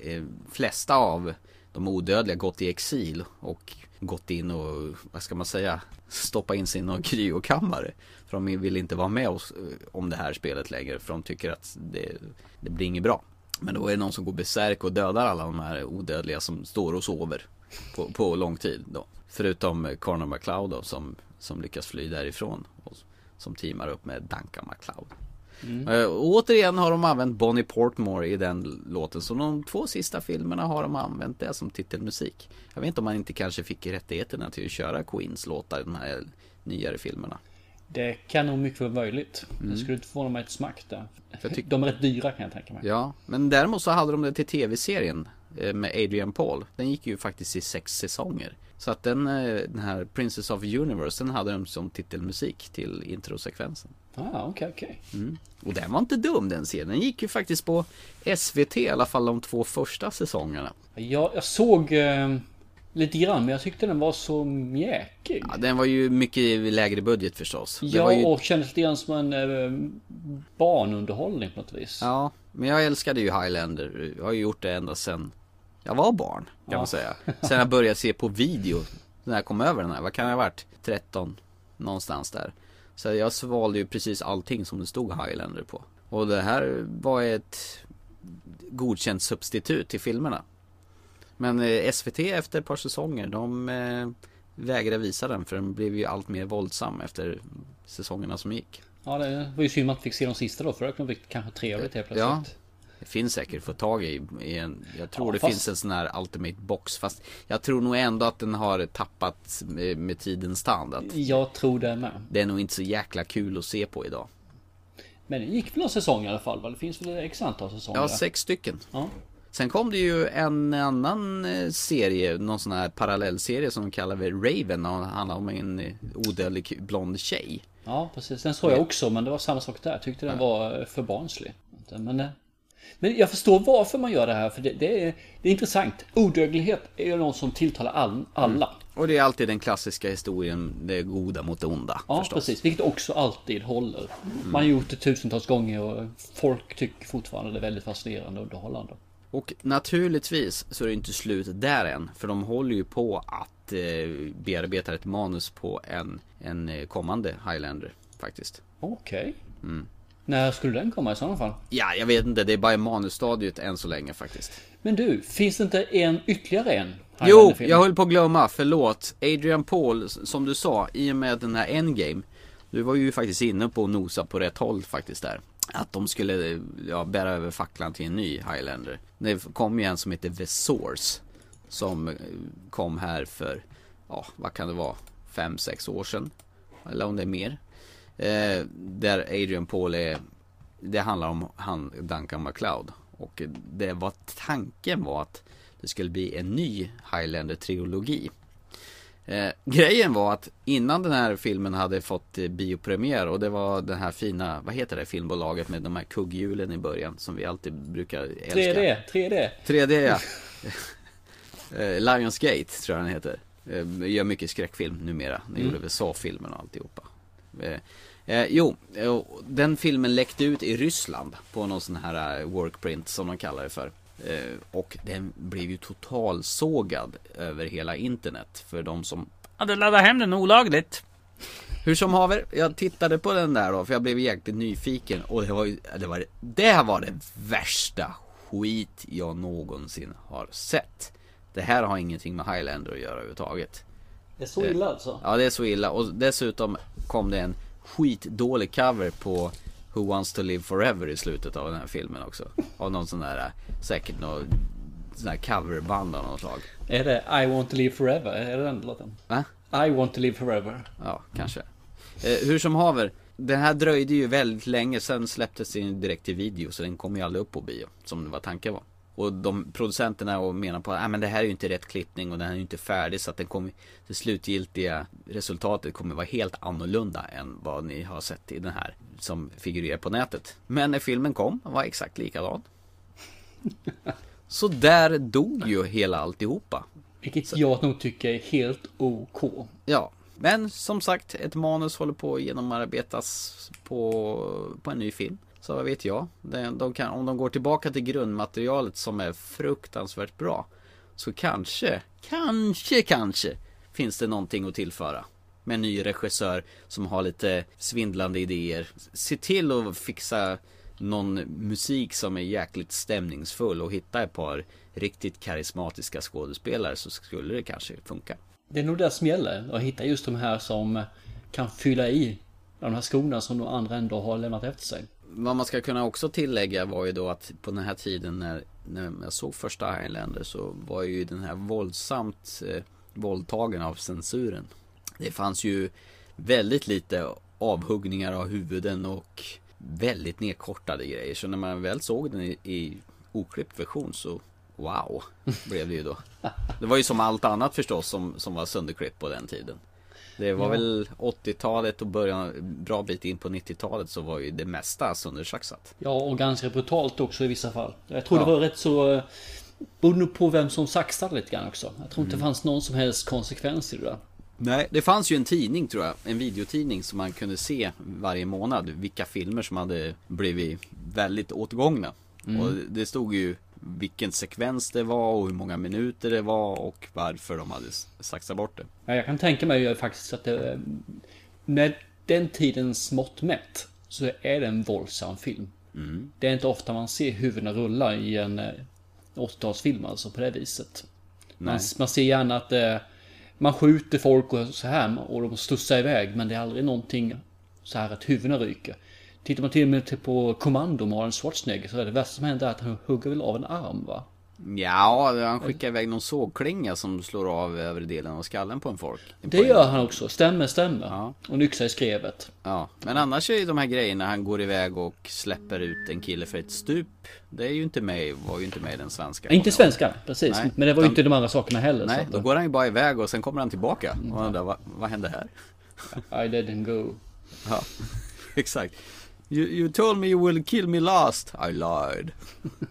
eh, flesta av de odödliga gått i exil och gått in och, vad ska man säga, stoppa in sig i någon kryokammare. För de vill inte vara med oss eh, om det här spelet längre för de tycker att det, det blir inget bra. Men då är det någon som går besärk och dödar alla de här odödliga som står och sover på, på lång tid då. Förutom eh, Conor McLeod då som, som lyckas fly därifrån och som teamar upp med Duncan McLeod. Mm. Och återigen har de använt Bonnie Portmore i den låten. Så de två sista filmerna har de använt det som titelmusik. Jag vet inte om man inte kanske fick rättigheterna till att köra Queens låtar i de här nyare filmerna. Det kan nog mycket vara möjligt. Mm. Det skulle inte förvåna mig ett smack där. Jag De är rätt dyra kan jag tänka mig. Ja, men däremot så hade de det till tv-serien eh, med Adrian Paul. Den gick ju faktiskt i sex säsonger. Så att den, eh, den här Princess of Universe, den hade de som titelmusik till introsekvensen. Ah, okej, okej. Mm. Och den var inte dum den serien. Den gick ju faktiskt på SVT i alla fall de två första säsongerna. Jag, jag såg eh, lite grann, men jag tyckte den var så mjäkig. Ja, den var ju mycket lägre budget förstås. Det Ja, ju... och kändes lite grann som en eh, barnunderhållning på något vis. Ja, men jag älskade ju Highlander. Jag har ju gjort det ända sedan jag var barn, kan Ja. man säga. Sen jag började se på video, när jag kom över den här, vad kan jag ha varit? 13, någonstans där. Så jag svalde ju precis allting som det stod Highlander på. Och det här var ett godkänt substitut till filmerna. Men eh, SVT efter ett par säsonger, de eh, vägrade visa den för den blev ju allt mer våldsam efter säsongerna som gick. Ja, det var ju synd att man fick se de sista då, för det kunde bli kanske trevligt helt plötsligt. Ja. Det finns säkert att få tag i, i en, Jag tror Ja, det fast- finns en sån här Ultimate Box Fast jag tror nog ändå att den har tappat med, med tidens tand Jag tror det med. Det är nog inte så jäkla kul att se på idag Men det gick väl någon säsong i alla fall? Va? Det finns väl x antal säsonger? Ja, sex stycken Ja. Sen kom det ju en annan eh, serie, någon sån här parallellserie som de kallar för Raven och handlar om en eh, odödlig blond tjej Ja, precis. Den såg jag också, men det var samma sak där. Jag tyckte den var eh, för barnslig. Men, men jag förstår varför man gör det här, för det, det, är, det är intressant. Odödlighet är ju något som tilltalar all, alla. Och det är alltid den klassiska historien, det goda mot det onda Ja, förstås. precis. Vilket också alltid håller. Man har gjort det tusentals gånger och folk tycker fortfarande det är väldigt fascinerande och underhållande. Och naturligtvis så är det inte slut där än. För de håller ju på att eh, bearbeta ett manus på en, en eh, kommande Highlander faktiskt. Okej. Mm. När skulle den komma i sådana fall? Ja, jag vet inte. Det är bara i manusstadiet än så länge faktiskt. Men du, finns det inte en ytterligare en? Jo, jag höll på att glömma. Förlåt. Adrian Paul, som du sa, i och med den här Endgame. Du var ju faktiskt inne på att nosa på rätt håll faktiskt där. Att de skulle ja, bära över facklan till en ny Highlander. Det kom ju en som heter The Source. Som eh, kom här för, ja vad kan det vara, fem sex år sedan. Eller om det är mer. Eh, där Adrian Paul är, det handlar om han Duncan MacLeod. Och det var tanken var att det skulle bli en ny Highlander-trilogi. Eh, grejen var att innan den här filmen hade fått eh, biopremiär och det var den här fina, vad heter det filmbolaget med de här kugghjulen i början som vi alltid brukar älska. 3D, 3D. 3D ja. eh, Lionsgate tror jag den heter. Eh, gör mycket skräckfilm numera. Den Mm. gjorde väl Saw-filmen och alltihopa. Eh, eh, jo, eh, den filmen läckte ut i Ryssland på någon sån här eh, workprint som de kallar det för. Eh, och den blev ju totalsågad över hela internet för de som hade laddat hem den olagligt. Hur som haver, jag tittade på den där då för jag blev jäkligt nyfiken och det var ju, det var, det var det värsta skit jag någonsin har sett. Det här har ingenting med Highlander att göra överhuvudtaget. Det är så illa alltså? Ja det är så illa och dessutom kom det en skitdålig cover på Who Wants To Live Forever i slutet av den här filmen också. Av någon sån där, säkert någon sån här coverband av något slag. Är det I want to live forever? Är det den låten? Va? I want to live forever. Ja, kanske. Eh, hur som haver, den här dröjde ju väldigt länge, sen släpptes den direkt till video så den kom ju aldrig upp på bio, som det var tanken var. Och de producenterna och menar på att ah, men det här är ju inte rätt klippning och den här är ju inte färdig så att den kommer, det slutgiltiga resultatet kommer vara helt annorlunda än vad ni har sett i den här som figurerar på nätet. Men när filmen kom var exakt likadan. Så där dog ju hela alltihopa. Vilket jag nog tycker är helt OK. Ja, men som sagt ett manus håller på att genomarbetas på, på en ny film. Så vad vet jag. De, de kan, om de går tillbaka till grundmaterialet som är fruktansvärt bra. Så kanske, kanske, kanske finns det någonting att tillföra. Med en ny regissör som har lite svindlande idéer. Se till att fixa någon musik som är jäkligt stämningsfull och hitta ett par riktigt karismatiska skådespelare så skulle det kanske funka. Det är nog det som gäller. Att hitta just de här som kan fylla i de här skorna som de andra ändå har lämnat efter sig. Vad man ska kunna också tillägga var ju då att på den här tiden när, när jag såg första Highlander så var ju den här våldsamt eh, våldtagen av censuren. Det fanns ju väldigt lite avhuggningar av huvuden och väldigt nedkortade grejer. Så när man väl såg den i, i oklippt version så wow, blev det ju då. Det var ju som allt annat förstås som, som var sönderklippt på den tiden. Det var Ja. väl 80-talet och början, bra bit in på 90-talet så var ju det mesta söndersaxat. Ja, och ganska brutalt också i vissa fall. Jag tror Ja. det var rätt så... eh, Berodde nog på vem som saxade lite grann också. Jag tror inte Mm. det fanns någon som helst konsekvens i det där. Nej, det fanns ju en tidning tror jag, en videotidning som man kunde se varje månad vilka filmer som hade blivit väldigt åtgångna. Mm. Och det stod ju vilken sekvens det var och hur många minuter det var och varför de hade saxat bort det. Ja, jag kan tänka mig faktiskt att det... eh, Med den tidens mått mätt så är det en våldsam film. Mm. Det är inte ofta man ser huvudena rulla i en eh, 80-talsfilm alltså på det viset. Man, man ser gärna att eh, man skjuter folk och så här och de studsar iväg men det är aldrig någonting så här att huvudena ryker. Tittar man till och med på Kommando med Arnold Schwarzenegger så är det värsta som händer att han hugger väl av en arm va? Ja, han skickar iväg någon sågklinga som slår av övre delen av skallen på en folk. Det gör han också, stämmer, stämmer. Ja. Och en yxa i skrevet. Ja, men annars är ju de här grejerna han går iväg och släpper ut en kille för ett stup. Det är ju inte med, var ju inte med i den svenska. Inte svenska, precis. Nej, Men det var ju inte de andra sakerna heller. Nej, då går han ju bara iväg och sen kommer han tillbaka. Och undrar, vad, vad hände här? I didn't go. Ja, exakt. You, you told me you will kill me last. I lied.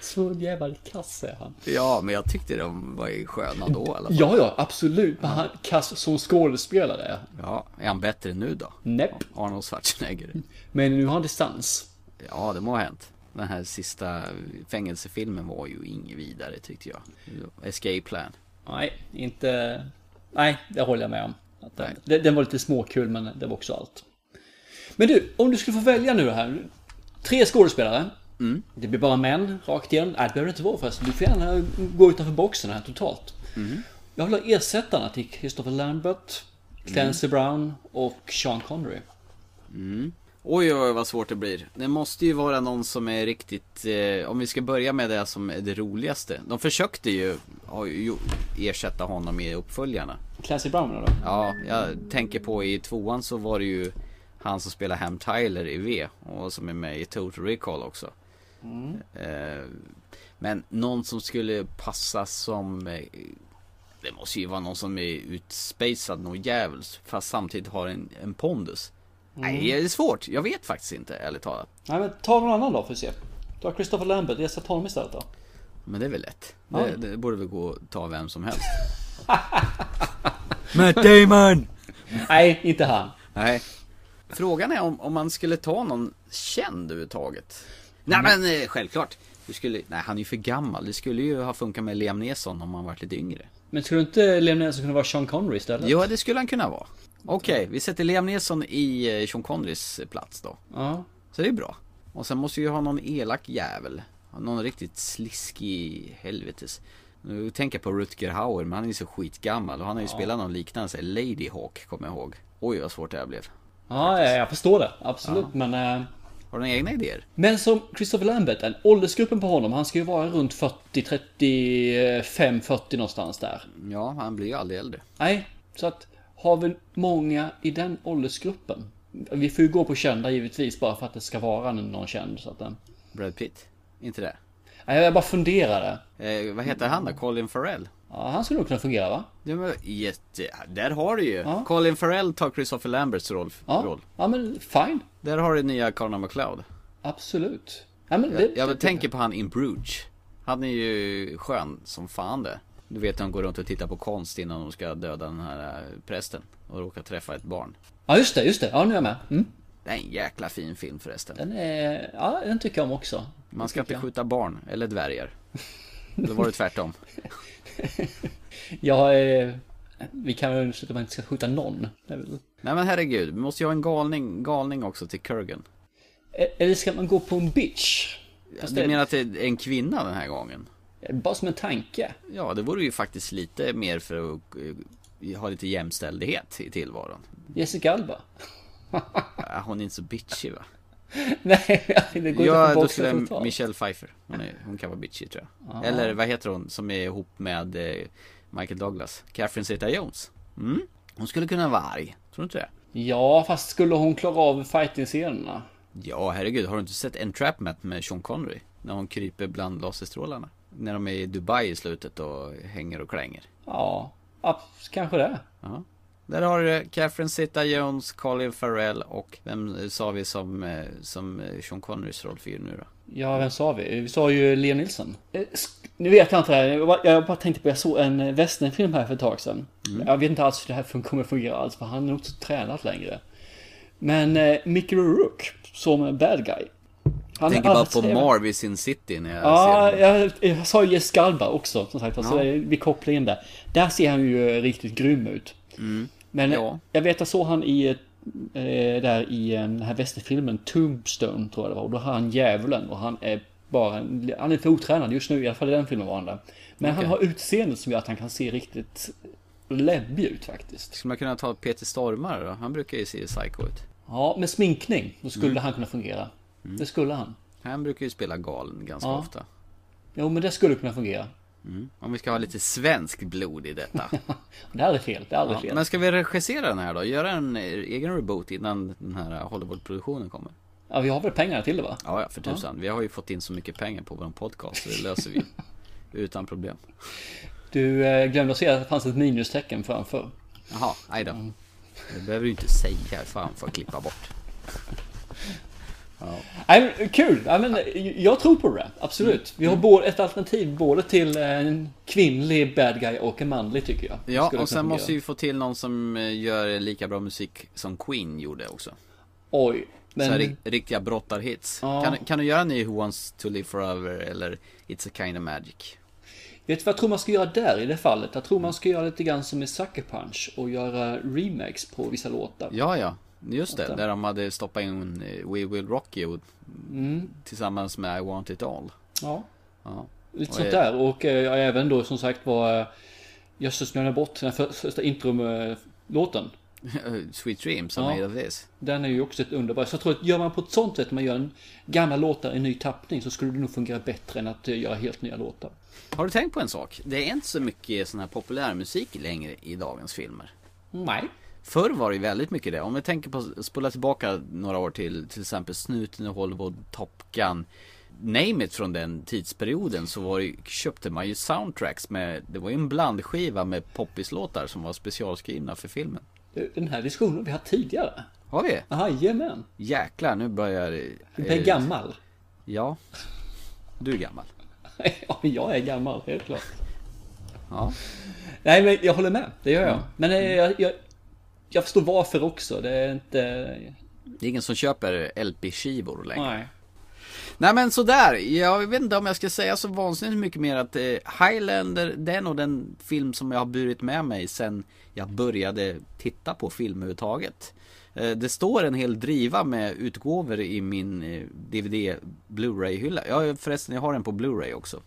Så jävla kass är han. Ja, men jag tyckte de var sköna då i alla fall. Ja, ja, absolut. Men han kass som skådespelare. Ja, är han bättre nu då? Näpp. Arnold Schwarzenegger. Men nu har han distans. Ja, det må ha hänt. Den här sista fängelsefilmen var ju inget vidare tyckte jag. Escape Plan. Nej, inte... Nej, det håller jag med om. Nej. den- den var lite småkul, men det var också allt. Men du, om du skulle få välja nu här. Tre skådespelare. Mm. Det blir bara män, rakt igen. Nej, det behöver det inte vara förresten. Du får gärna gå utanför boxen här totalt. Mm. Jag vill ha ersättarna till Christopher Lambert, Clancy Brown och Sean Connery. Oj, oj, vad svårt det blir. Det måste ju vara någon som är riktigt, eh, om vi ska börja med det som är det roligaste. De försökte ju ju ersätta honom i uppföljarna. Clancy Brown då? Ja, jag tänker på i tvåan så var det ju han som spelar Ham Tyler i V och som är med i Total Recall också. Eh, men någon som skulle passa som eh, Det måste ju vara någon som är utspacad något djävulskt fast samtidigt har en, en pondus. Nej, det är svårt. Jag vet faktiskt inte ärligt talat. Nej, men ta någon annan då för att se. Ta Christopher Lambert, ersätt honom istället då. Men det är väl lätt. Ja. Det, det borde väl gå att ta vem som helst. Matt Damon! Nej, inte han. Nej. Frågan är om, om man skulle ta någon känd överhuvudtaget. Nej men eh, självklart. Du skulle, nej han är ju för gammal. Det skulle ju ha funkat med Liam Neeson om han varit lite yngre. Men skulle inte Liam Neeson kunna vara Sean Connery istället? Ja det skulle han kunna vara. Okej, vi sätter Liam Neeson i eh, Sean Connerys plats då. Ja. Så det är bra. Och sen måste vi ju ha någon elak jävel. Någon riktigt sliskig helvetes. Nu tänker jag på Rutger Hauer, men han är ju så skitgammal och han har ju spelat någon liknande, så här Lady Hawk kommer jag ihåg. Oj vad svårt det här blev. Ja, ja, jag förstår det. Absolut. Men, eh, Har du några egna idéer? men som Christopher Lambert, en åldersgruppen på honom, han ska ju vara runt 40, 35, 40 någonstans där. Ja, han blir ju aldrig äldre. Nej, så att har vi många i den åldersgruppen? Vi får ju gå på kända givetvis bara för att det ska vara någon känd. Så att, eh, Brad Pitt? Inte det? nej, jag bara funderade. Eh, vad heter han då? Colin Farrell? Ja, han skulle nog kunna fungera va? Ja, men, jätte... Där har du ju! Ja. Colin Farrell tar Christopher Lamberts roll. Ja, roll. ja men fine. Där har du nya Connor McLeod. Absolut. Ja, men Jag, det, jag tänker på han in Bruges. Han är ju skön som fan det. Du vet han går runt och tittar på konst innan de ska döda den här eh, prästen. Och råkar träffa ett barn. Ja, just det, just det. Ja, nu är jag med. Mm. Det är en jäkla fin film förresten. Den är... Ja, den tycker jag om också. Man ska inte jag. skjuta barn, eller dvärgar. Eller var det tvärtom? Ja, eh, vi kan väl undersöka att man inte ska skjuta någon. Är Nej men herregud, vi måste ju ha en galning, galning också till Kurgan. Eh, Eller ska man gå på en bitch? Fast Du menar att det är en kvinna den här gången? Bara som en tanke. Ja, det vore ju faktiskt lite mer för att eh, ha lite jämställdhet i tillvaron. Jessica Alba. Hon är inte så bitchy va? Nej, det går Ja, inte på då skulle jag. Michelle Pfeiffer. Hon, är, hon kan vara bitchy tror jag. Eller vad heter hon som är ihop med eh, Michael Douglas? Catherine Zeta-Jones. Mm? Hon skulle kunna vara arg. Tror du inte det? Ja, fast skulle hon klara av fighting-scenerna? Ja, herregud. Har du inte sett Entrapment med Sean Connery? När hon kryper bland laserstrålarna. När de är i Dubai i slutet och hänger och klänger. Ja, kanske det. Ja. Där har du Catherine Zeta-Jones, Colin Farrell och vem sa vi som, eh, som eh, Sean Connerys rollfigur nu då? Ja, vem sa vi? Vi sa ju Liam Nilsson. Eh, Nu vet jag inte det här. Jag bara, tänkte på, jag såg en westernfilm här för ett tag sedan. Mm. Jag vet inte alls hur det här kommer fungera alls, för han är nog inte så tränat längre. Men eh, Mickey Rourke som bad guy. Han Jag tänker bara på. Marv i Sin City när jag Ja, ser honom. jag, jag sa ju Jessica Alba också som sagt. Så Ja. det- vi kopplar in det. Där ser han ju riktigt grym ut. Men Mm. Ja. jag vet jag såg han i eh, där i eh, den här västerfilmen Tombstone tror jag det var. Och då har han djävulen och han är bara han är för otränad just nu i alla fall i den filmen var han där. Men han Okej. har utseende som gör att han kan se riktigt läbbig ut faktiskt. Skulle man kunna ta Peter Stormare då? Han brukar ju se psycho ut. Ja, med sminkning, då skulle han kunna fungera. Det skulle han. Han brukar ju spela galen ganska Ja. ofta. Jo, men det skulle kunna fungera. Om vi ska ha lite svensk blod i detta. Det är aldrig fel. Det är aldrig Ja, fel. men ska vi regissera den här då? Göra en eh, egen reboot innan den här Hollywood-produktionen kommer? Ja, vi har väl pengarna till det va? Ja, ja, för tusan. Vi har ju fått in så mycket pengar på vår podcast så det löser vi utan problem. Du eh, glömde att säga att det fanns ett minustecken framför. Jaha, aj då. Det behöver du inte säga. Fan, får klippa bort. Nej, men kul! Ja, men, jag tror på det, absolut. Vi har både ett alternativ både till en kvinnlig bad guy och en manlig tycker jag. Ja, Skulle och sen måste vi få till någon som eh, gör lika bra musik som Queen gjorde också. Oj. Så här, Men ri- riktiga brottarhits. Ja. Kan, kan du göra en ny Who Wants To Live Forever eller It's a Kind of Magic? vet du vad jag tror man ska göra där i det fallet? Jag tror man ska göra lite grann som i Sucker Punch och göra remakes på vissa låtar. Ja, ja. Just det, där de hade stoppat in eh, We Will Rock You Mm. tillsammans med I Want It All. Ja. Ja. Lite Och, sånt där. Och eh, även då som sagt var eh, Jösses nu bort den för- första intro-låten. Sweet Dreams, I Ja. made of this. Den är ju också ett underbart. Så jag tror att gör man på ett sånt sätt, man gör en gamla låtar i ny tappning så skulle det nog fungera bättre än att eh, göra helt nya låtar. Har du tänkt på en sak? Det är inte så mycket sån här populärmusik längre i dagens filmer. Nej. Förr var det ju väldigt mycket det. Om vi tänker på, spola tillbaka några år till, till exempel Snuten i Hollywood, Top Gun. Name it från den tidsperioden så var det, köpte man ju soundtracks med, det var ju en blandskiva med poppislåtar som var specialskrivna för filmen. Den här diskussionen vi haft tidigare. Har vi? Jajamän. Jäklar, nu börjar... Du är gammal. Ja. Du är gammal. Ja, jag är gammal, helt klart. Ja. Nej, men jag håller med. Det gör jag. Mm. Men eh, jag, jag, jag förstår varför också. Det är inte... Det är ingen som köper LP-skivor längre. Nej. Nej men sådär, jag vet inte om jag ska säga så vansinnigt mycket mer att eh, Highlander, det är nog den film som jag har burit med mig sen jag började titta på film överhuvudtaget. Eh, det står en hel driva med utgåvor i min eh, DVD Blu-ray-hylla. Ja förresten, jag har den på Blu-ray också.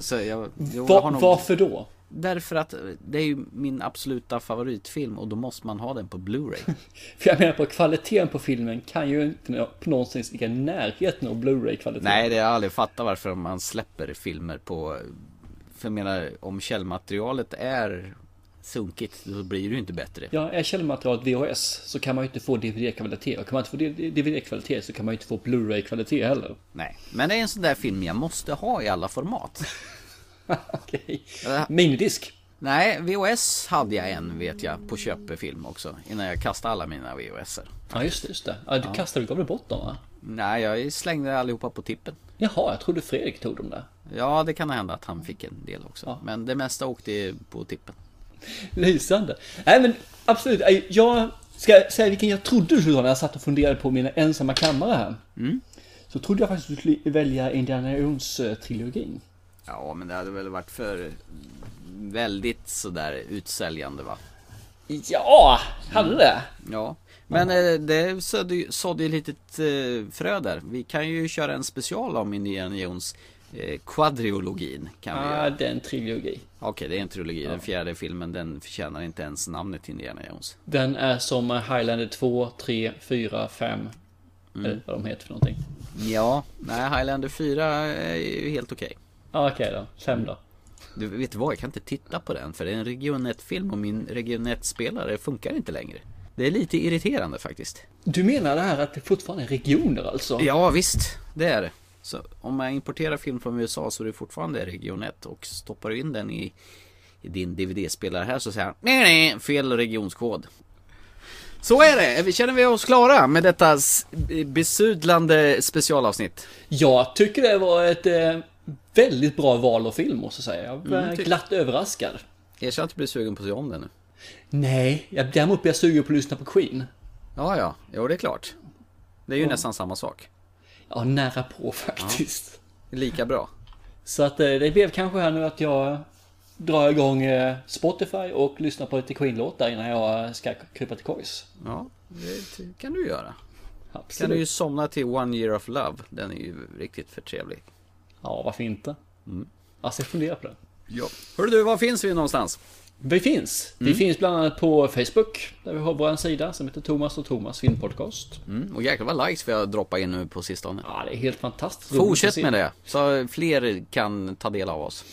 Så jag, jag har nog- Varför då? Därför att det är ju min absoluta favoritfilm och då måste man ha den på Blu-ray. För jag menar på kvaliteten på filmen kan ju inte på någonstans ligga i närheten av Blu-ray-kvaliteten. Nej, det har jag aldrig fattat varför man släpper filmer på För jag menar, om källmaterialet är sunkigt, då blir det ju inte bättre. Ja, är källmaterialet VHS så kan man ju inte få DVD-kvalitet. Och kan man inte få DVD-kvalitet så kan man ju inte få Blu-ray-kvalitet heller. Nej, men det är en sån där film jag måste ha i alla format. Okej. Eh, Minidisk. Nej, VHS hade jag en vet jag på köpefilm också. Innan jag kastade alla mina VHSer. Ja, just det. Just det. Ja, du Ja. kastade, du gav väl bort dem va? Nej, jag slängde allihopa på tippen. Jaha, jag trodde Fredrik tog dem där. Ja, det kan hända att han fick en del också. Men det mesta åkte på tippen. Lysande. Nej men absolut. Jag ska säga vilken jag trodde du skulle när jag satt och funderade på mina ensamma kammare här. Mm. Så trodde jag faktiskt att du skulle välja Indiana Jones-trilogin. Ja, men det hade väl varit för väldigt sådär utsäljande va? Ja, hade det? Ja, men eh, det sådde sådde ju litet eh, frö där. Vi kan ju köra en special om Indiana Jones eh, kvadriologin. Kan vi Ja, göra. det är en trilogi. Okej, det är en trilogi. Den fjärde filmen den förtjänar inte ens namnet Indiana Jones. Den är som Highlander 2, 3, 4, 5. Eller vad de heter för någonting. Ja, nej Highlander 4 är ju helt okej. Ja, okej då. 5 då. Du vet vad, jag kan inte titta på den för det är en Region 1-film och min Region 1-spelare funkar inte längre. Det är lite irriterande faktiskt. Du menar det här att det fortfarande är regioner alltså? Ja visst, det är det. Så om man importerar film från USA så är det fortfarande Region 1 och stoppar du in den i, i din DVD-spelare här så säger han nej nej, fel regionskod. Så är det, känner vi oss klara med detta besudlande specialavsnitt? Jag tycker det var ett eh, väldigt bra val av film måste jag säga. Jag blev Mm, tyck- glatt överraskad. Erkänn att du blir sugen på att se om den nu. Nej, jag, däremot blir jag sugen på att lyssna på Queen. Ja, ja, jo det är klart. Det är ju Ja. nästan samma sak. Ja, nära på faktiskt. Lika bra. Så att eh, det blev kanske här nu att jag drar igång eh, Spotify och lyssnar på lite Queen-låtar innan jag eh, ska krypa till kojs. Ja, det kan du göra. Absolut. Kan du ju somna till One Year of Love. Den är ju riktigt för trevlig. Ja, varför inte? Mm. Alltså, jag funderar på det. Ja. Hörru du, var finns vi någonstans? Vi finns. Vi finns bland annat på Facebook. Där vi har vår sida som heter Thomas och Thomas filmpodcast. Mm, och jäklar vad likes vi har droppat in nu på sistone. Ja, det är helt fantastiskt. Fortsätt med det, så fler kan ta del av oss.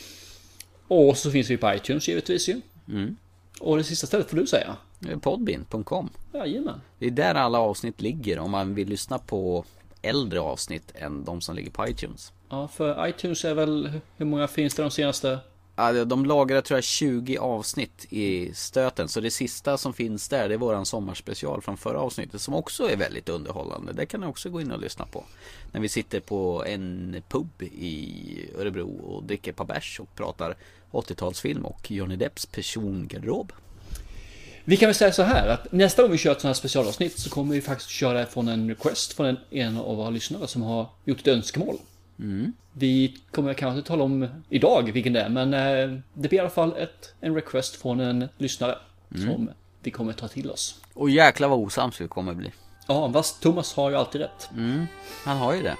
Och så finns vi på iTunes givetvis ju. Mm. Och det sista stället får du säga. Podbean.com Jajamän. Det är där alla avsnitt ligger om man vill lyssna på äldre avsnitt än de som ligger på iTunes. Ja, för iTunes är väl, hur många finns det de senaste? Ja, de lagrar tror jag 20 avsnitt i stöten så det sista som finns där det är våran sommarspecial från förra avsnittet som också är väldigt underhållande. Det kan ni också gå in och lyssna på. När vi sitter på en pub i Örebro och dricker ett par bärs och pratar 80-talsfilm och Johnny Depps persongarderob. Vi kan väl säga så här att nästa gång vi kör ett sånt här specialavsnitt så kommer vi faktiskt köra från en request från en, en av våra lyssnare som har gjort ett önskemål. Mm. Vi kommer kanske inte tala om idag vilken det är, men eh, det blir i alla fall ett, en request från en lyssnare Mm. som vi kommer ta till oss. Och jäklar vad osams vi kommer bli. Ja, fast Thomas har ju alltid rätt. Mm, han har ju det.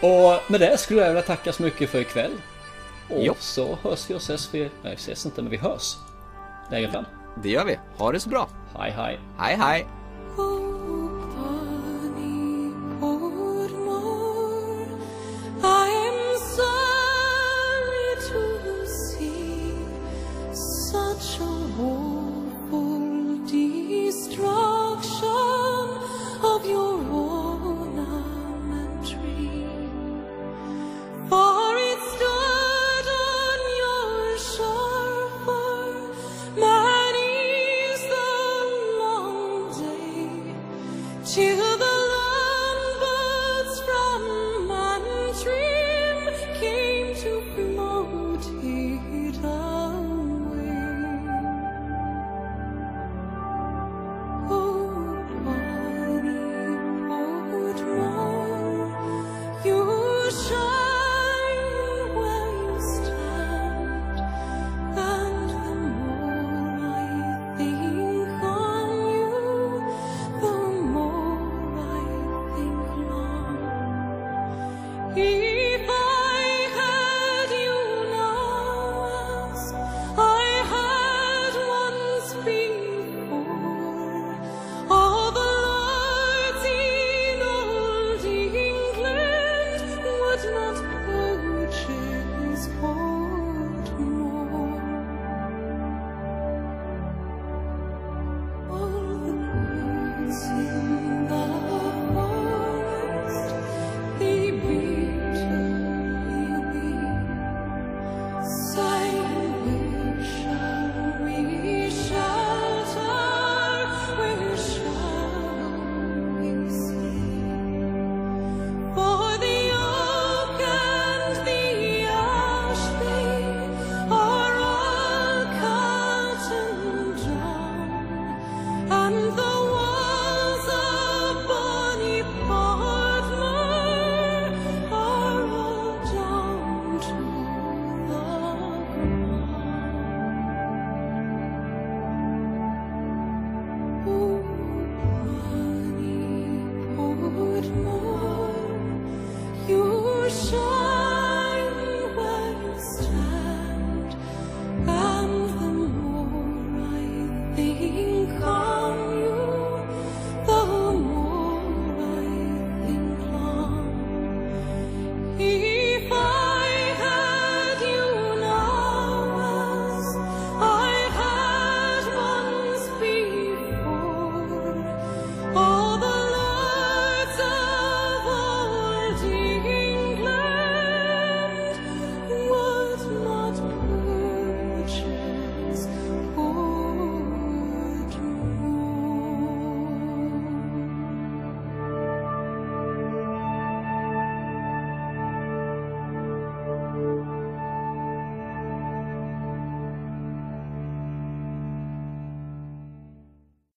Och med det skulle jag vilja tacka så mycket för ikväll. Och Jo. så hörs vi och ses vi, nej vi ses inte men vi hörs längre fram. Det gör vi. Ha det så bra. Hej hej. Hej hej.